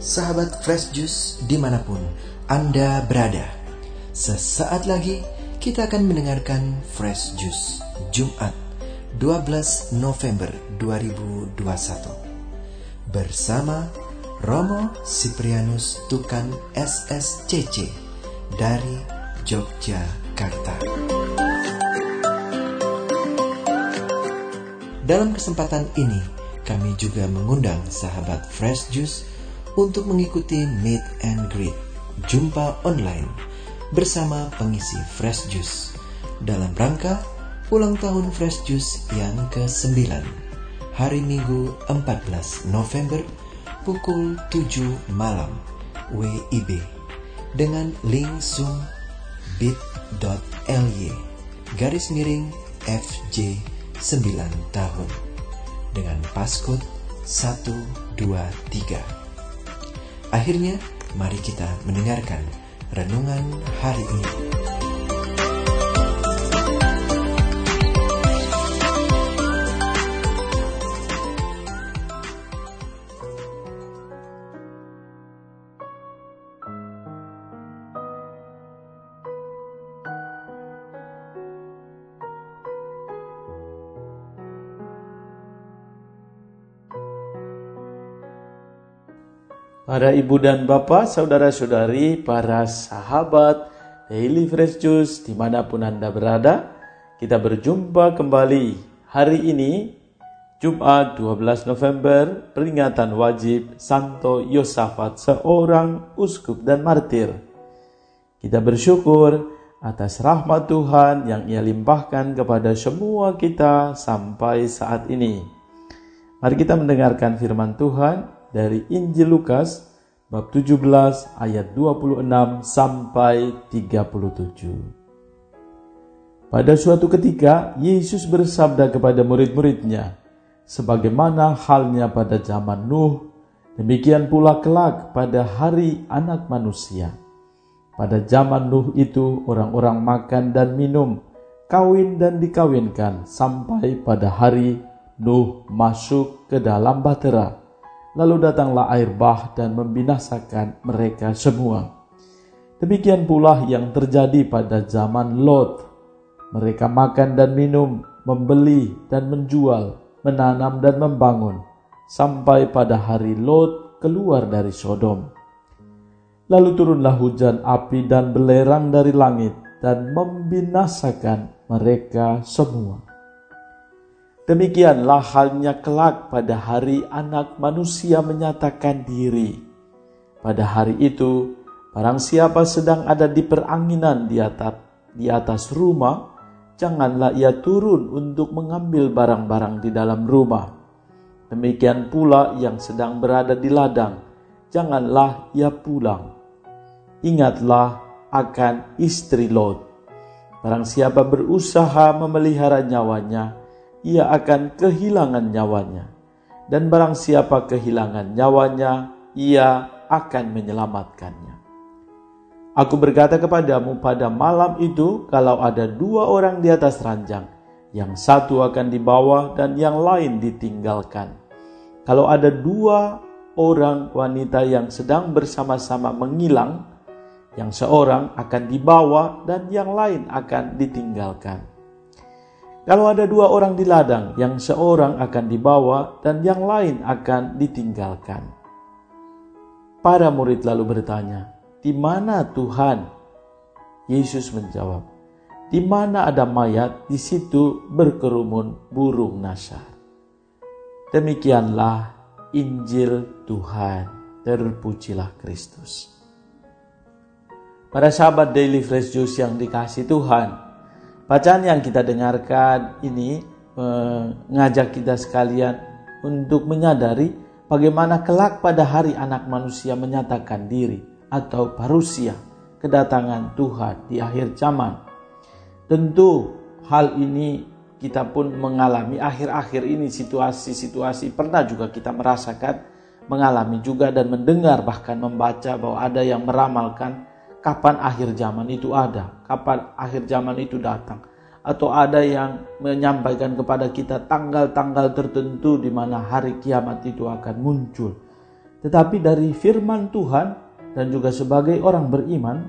sahabat Fresh Juice di mana pun Anda berada. Sesaat lagi kita akan mendengarkan Fresh Juice Jumat 12 November 2021 bersama Romo Siprianus Tukan SSCC dari Yogyakarta. Dalam kesempatan ini, kami juga mengundang sahabat Fresh Juice untuk mengikuti Meet and Greet, jumpa online bersama pengisi Fresh Juice. Dalam rangka ulang tahun Fresh Juice yang ke-9 hari Minggu 14 November pukul 7 malam WIB dengan link Zoom bit.ly garis miring FJ 9 tahun dengan passcode 123 Akhirnya, mari kita mendengarkan renungan hari ini. Para ibu dan bapak, saudara-saudari, para sahabat Daily Fresh Juice di mana pun Anda berada, kita berjumpa kembali hari ini Jumat 12 November peringatan wajib Santo Yosafat seorang uskup dan martir. Kita bersyukur atas rahmat Tuhan yang ia limpahkan kepada semua kita sampai saat ini. Mari kita mendengarkan firman Tuhan dari Injil Lukas bab 17 ayat 26 sampai 37. Pada suatu ketika Yesus bersabda kepada murid-muridnya, sebagaimana halnya pada zaman Nuh, demikian pula kelak pada hari anak manusia. Pada zaman Nuh itu orang-orang makan dan minum, kawin dan dikawinkan sampai pada hari Nuh masuk ke dalam bahtera Lalu datanglah air bah dan membinasakan mereka semua. Demikian pula yang terjadi pada zaman Lot. Mereka makan dan minum, membeli dan menjual, menanam dan membangun, sampai pada hari Lot keluar dari Sodom. Lalu turunlah hujan api dan belerang dari langit dan membinasakan mereka semua. Demikianlah halnya kelak pada hari anak manusia menyatakan diri. Pada hari itu, barang siapa sedang ada di peranginan di atas, di atas rumah, janganlah ia turun untuk mengambil barang-barang di dalam rumah. Demikian pula yang sedang berada di ladang, janganlah ia pulang. Ingatlah akan istri Lot. Barang siapa berusaha memelihara nyawanya, ia akan kehilangan nyawanya. Dan barang siapa kehilangan nyawanya, ia akan menyelamatkannya. Aku berkata kepadamu pada malam itu, kalau ada dua orang di atas ranjang, yang satu akan dibawa dan yang lain ditinggalkan. Kalau ada dua orang wanita yang sedang bersama-sama mengilang, yang seorang akan dibawa dan yang lain akan ditinggalkan. Kalau ada dua orang di ladang, yang seorang akan dibawa dan yang lain akan ditinggalkan. Para murid lalu bertanya, "Di mana Tuhan?" Yesus menjawab, "Di mana ada mayat, di situ berkerumun burung nasar." Demikianlah Injil Tuhan. Terpujilah Kristus. Para sahabat Daily Fresh Juice yang dikasih Tuhan, Bacaan yang kita dengarkan ini mengajak kita sekalian untuk menyadari bagaimana kelak pada hari anak manusia menyatakan diri atau parusia kedatangan Tuhan di akhir zaman. Tentu hal ini kita pun mengalami akhir-akhir ini situasi-situasi pernah juga kita merasakan mengalami juga dan mendengar bahkan membaca bahwa ada yang meramalkan kapan akhir zaman itu ada, kapan akhir zaman itu datang. Atau ada yang menyampaikan kepada kita tanggal-tanggal tertentu di mana hari kiamat itu akan muncul. Tetapi dari firman Tuhan dan juga sebagai orang beriman,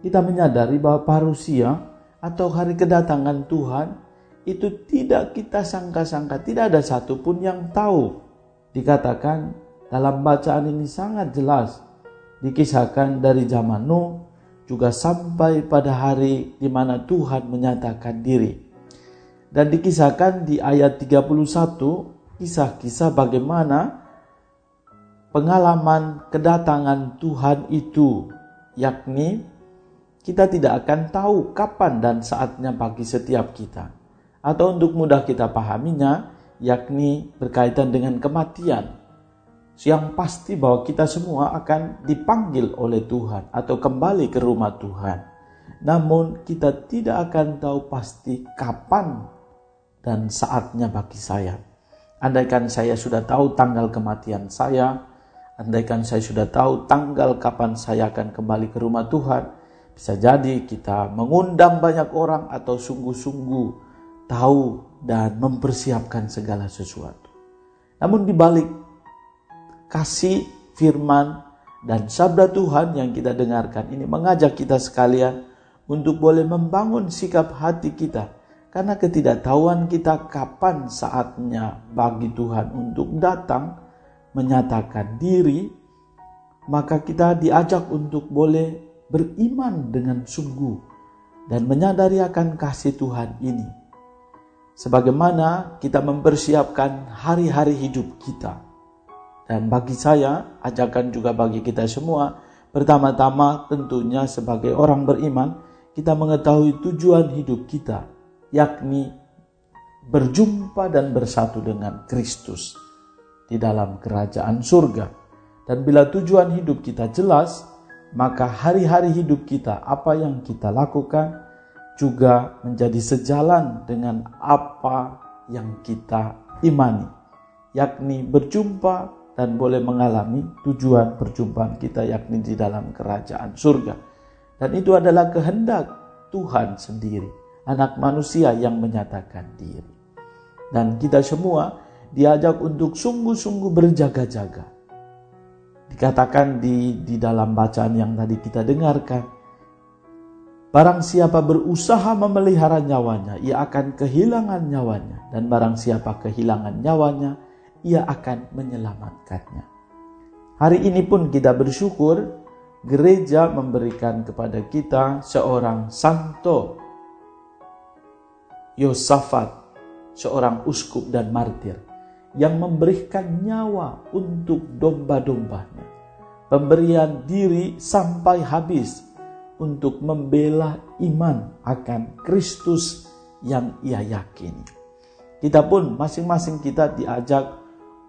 kita menyadari bahwa parusia atau hari kedatangan Tuhan itu tidak kita sangka-sangka, tidak ada satupun yang tahu. Dikatakan dalam bacaan ini sangat jelas, dikisahkan dari zaman Nuh juga sampai pada hari di mana Tuhan menyatakan diri. Dan dikisahkan di ayat 31 kisah-kisah bagaimana pengalaman kedatangan Tuhan itu yakni kita tidak akan tahu kapan dan saatnya bagi setiap kita. Atau untuk mudah kita pahaminya, yakni berkaitan dengan kematian yang pasti bahwa kita semua akan dipanggil oleh Tuhan atau kembali ke rumah Tuhan. Namun kita tidak akan tahu pasti kapan dan saatnya bagi saya. Andaikan saya sudah tahu tanggal kematian saya, andaikan saya sudah tahu tanggal kapan saya akan kembali ke rumah Tuhan, bisa jadi kita mengundang banyak orang atau sungguh-sungguh tahu dan mempersiapkan segala sesuatu. Namun di balik kasih firman dan sabda Tuhan yang kita dengarkan ini mengajak kita sekalian untuk boleh membangun sikap hati kita karena ketidaktahuan kita kapan saatnya bagi Tuhan untuk datang menyatakan diri maka kita diajak untuk boleh beriman dengan sungguh dan menyadari akan kasih Tuhan ini. Sebagaimana kita mempersiapkan hari-hari hidup kita dan bagi saya, ajakan juga bagi kita semua, pertama-tama tentunya sebagai orang beriman, kita mengetahui tujuan hidup kita, yakni berjumpa dan bersatu dengan Kristus di dalam kerajaan surga. Dan bila tujuan hidup kita jelas, maka hari-hari hidup kita, apa yang kita lakukan, juga menjadi sejalan dengan apa yang kita imani, yakni berjumpa dan boleh mengalami tujuan perjumpaan kita yakni di dalam kerajaan surga. Dan itu adalah kehendak Tuhan sendiri, anak manusia yang menyatakan diri. Dan kita semua diajak untuk sungguh-sungguh berjaga-jaga. Dikatakan di, di dalam bacaan yang tadi kita dengarkan, barang siapa berusaha memelihara nyawanya, ia akan kehilangan nyawanya. Dan barang siapa kehilangan nyawanya, ia akan menyelamatkannya. Hari ini pun kita bersyukur gereja memberikan kepada kita seorang santo Yosafat, seorang uskup dan martir yang memberikan nyawa untuk domba-dombanya. Pemberian diri sampai habis untuk membela iman akan Kristus yang ia yakini. Kita pun masing-masing kita diajak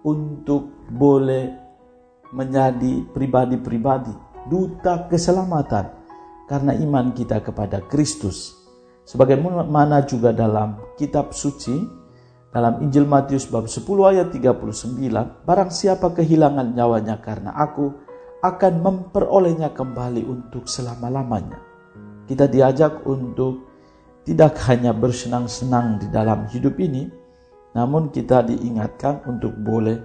untuk boleh menjadi pribadi-pribadi duta keselamatan karena iman kita kepada Kristus. Sebagaimana juga dalam kitab suci dalam Injil Matius bab 10 ayat 39, barang siapa kehilangan nyawanya karena aku akan memperolehnya kembali untuk selama-lamanya. Kita diajak untuk tidak hanya bersenang-senang di dalam hidup ini, namun kita diingatkan untuk boleh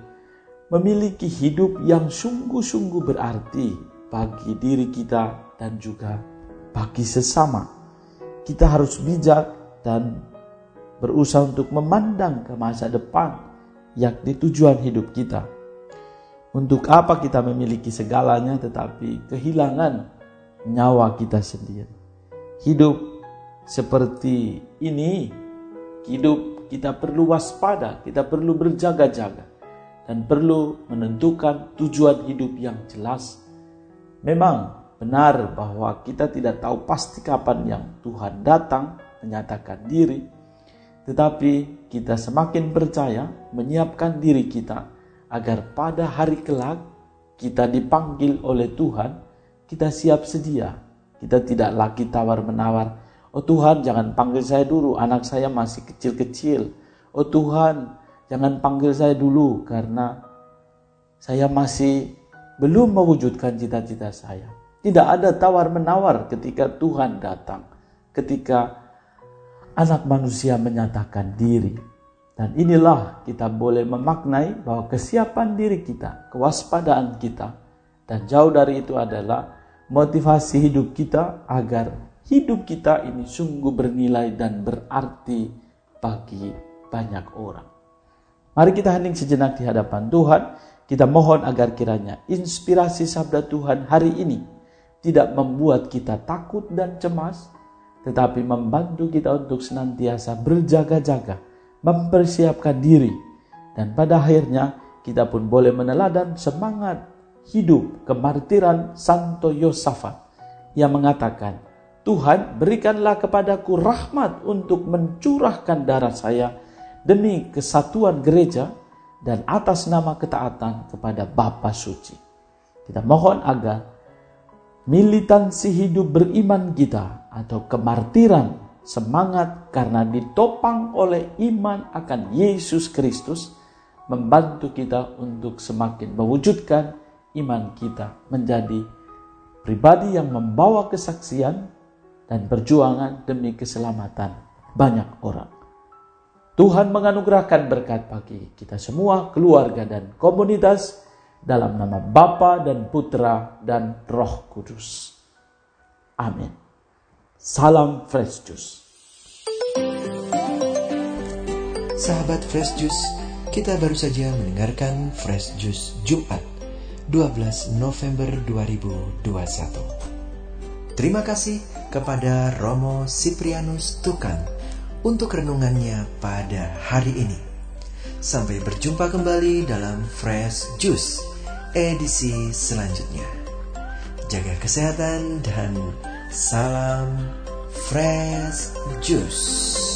memiliki hidup yang sungguh-sungguh berarti bagi diri kita dan juga bagi sesama. Kita harus bijak dan berusaha untuk memandang ke masa depan, yakni tujuan hidup kita. Untuk apa kita memiliki segalanya tetapi kehilangan nyawa kita sendiri. Hidup seperti ini, hidup kita perlu waspada, kita perlu berjaga-jaga, dan perlu menentukan tujuan hidup yang jelas. Memang benar bahwa kita tidak tahu pasti kapan yang Tuhan datang menyatakan diri, tetapi kita semakin percaya menyiapkan diri kita agar pada hari kelak kita dipanggil oleh Tuhan, kita siap sedia. Kita tidak lagi tawar-menawar, Oh Tuhan jangan panggil saya dulu, anak saya masih kecil-kecil. Oh Tuhan jangan panggil saya dulu karena saya masih belum mewujudkan cita-cita saya. Tidak ada tawar-menawar ketika Tuhan datang, ketika anak manusia menyatakan diri. Dan inilah kita boleh memaknai bahwa kesiapan diri kita, kewaspadaan kita, dan jauh dari itu adalah motivasi hidup kita agar hidup kita ini sungguh bernilai dan berarti bagi banyak orang. Mari kita hening sejenak di hadapan Tuhan. Kita mohon agar kiranya inspirasi sabda Tuhan hari ini tidak membuat kita takut dan cemas, tetapi membantu kita untuk senantiasa berjaga-jaga mempersiapkan diri, dan pada akhirnya kita pun boleh meneladan semangat hidup kemartiran Santo Yosafat yang mengatakan, Tuhan berikanlah kepadaku rahmat untuk mencurahkan darah saya demi kesatuan gereja dan atas nama ketaatan kepada Bapa Suci. Kita mohon agar militansi hidup beriman kita atau kemartiran semangat karena ditopang oleh iman akan Yesus Kristus membantu kita untuk semakin mewujudkan iman kita menjadi pribadi yang membawa kesaksian dan perjuangan demi keselamatan banyak orang. Tuhan menganugerahkan berkat bagi kita semua, keluarga dan komunitas dalam nama Bapa dan Putra dan Roh Kudus. Amin. Salam Fresh Juice. Sahabat Fresh Juice, kita baru saja mendengarkan Fresh Juice Jumat 12 November 2021. Terima kasih kepada Romo Siprianus Tukan untuk renungannya pada hari ini. Sampai berjumpa kembali dalam Fresh Juice edisi selanjutnya. Jaga kesehatan dan Salam Fresh Juice.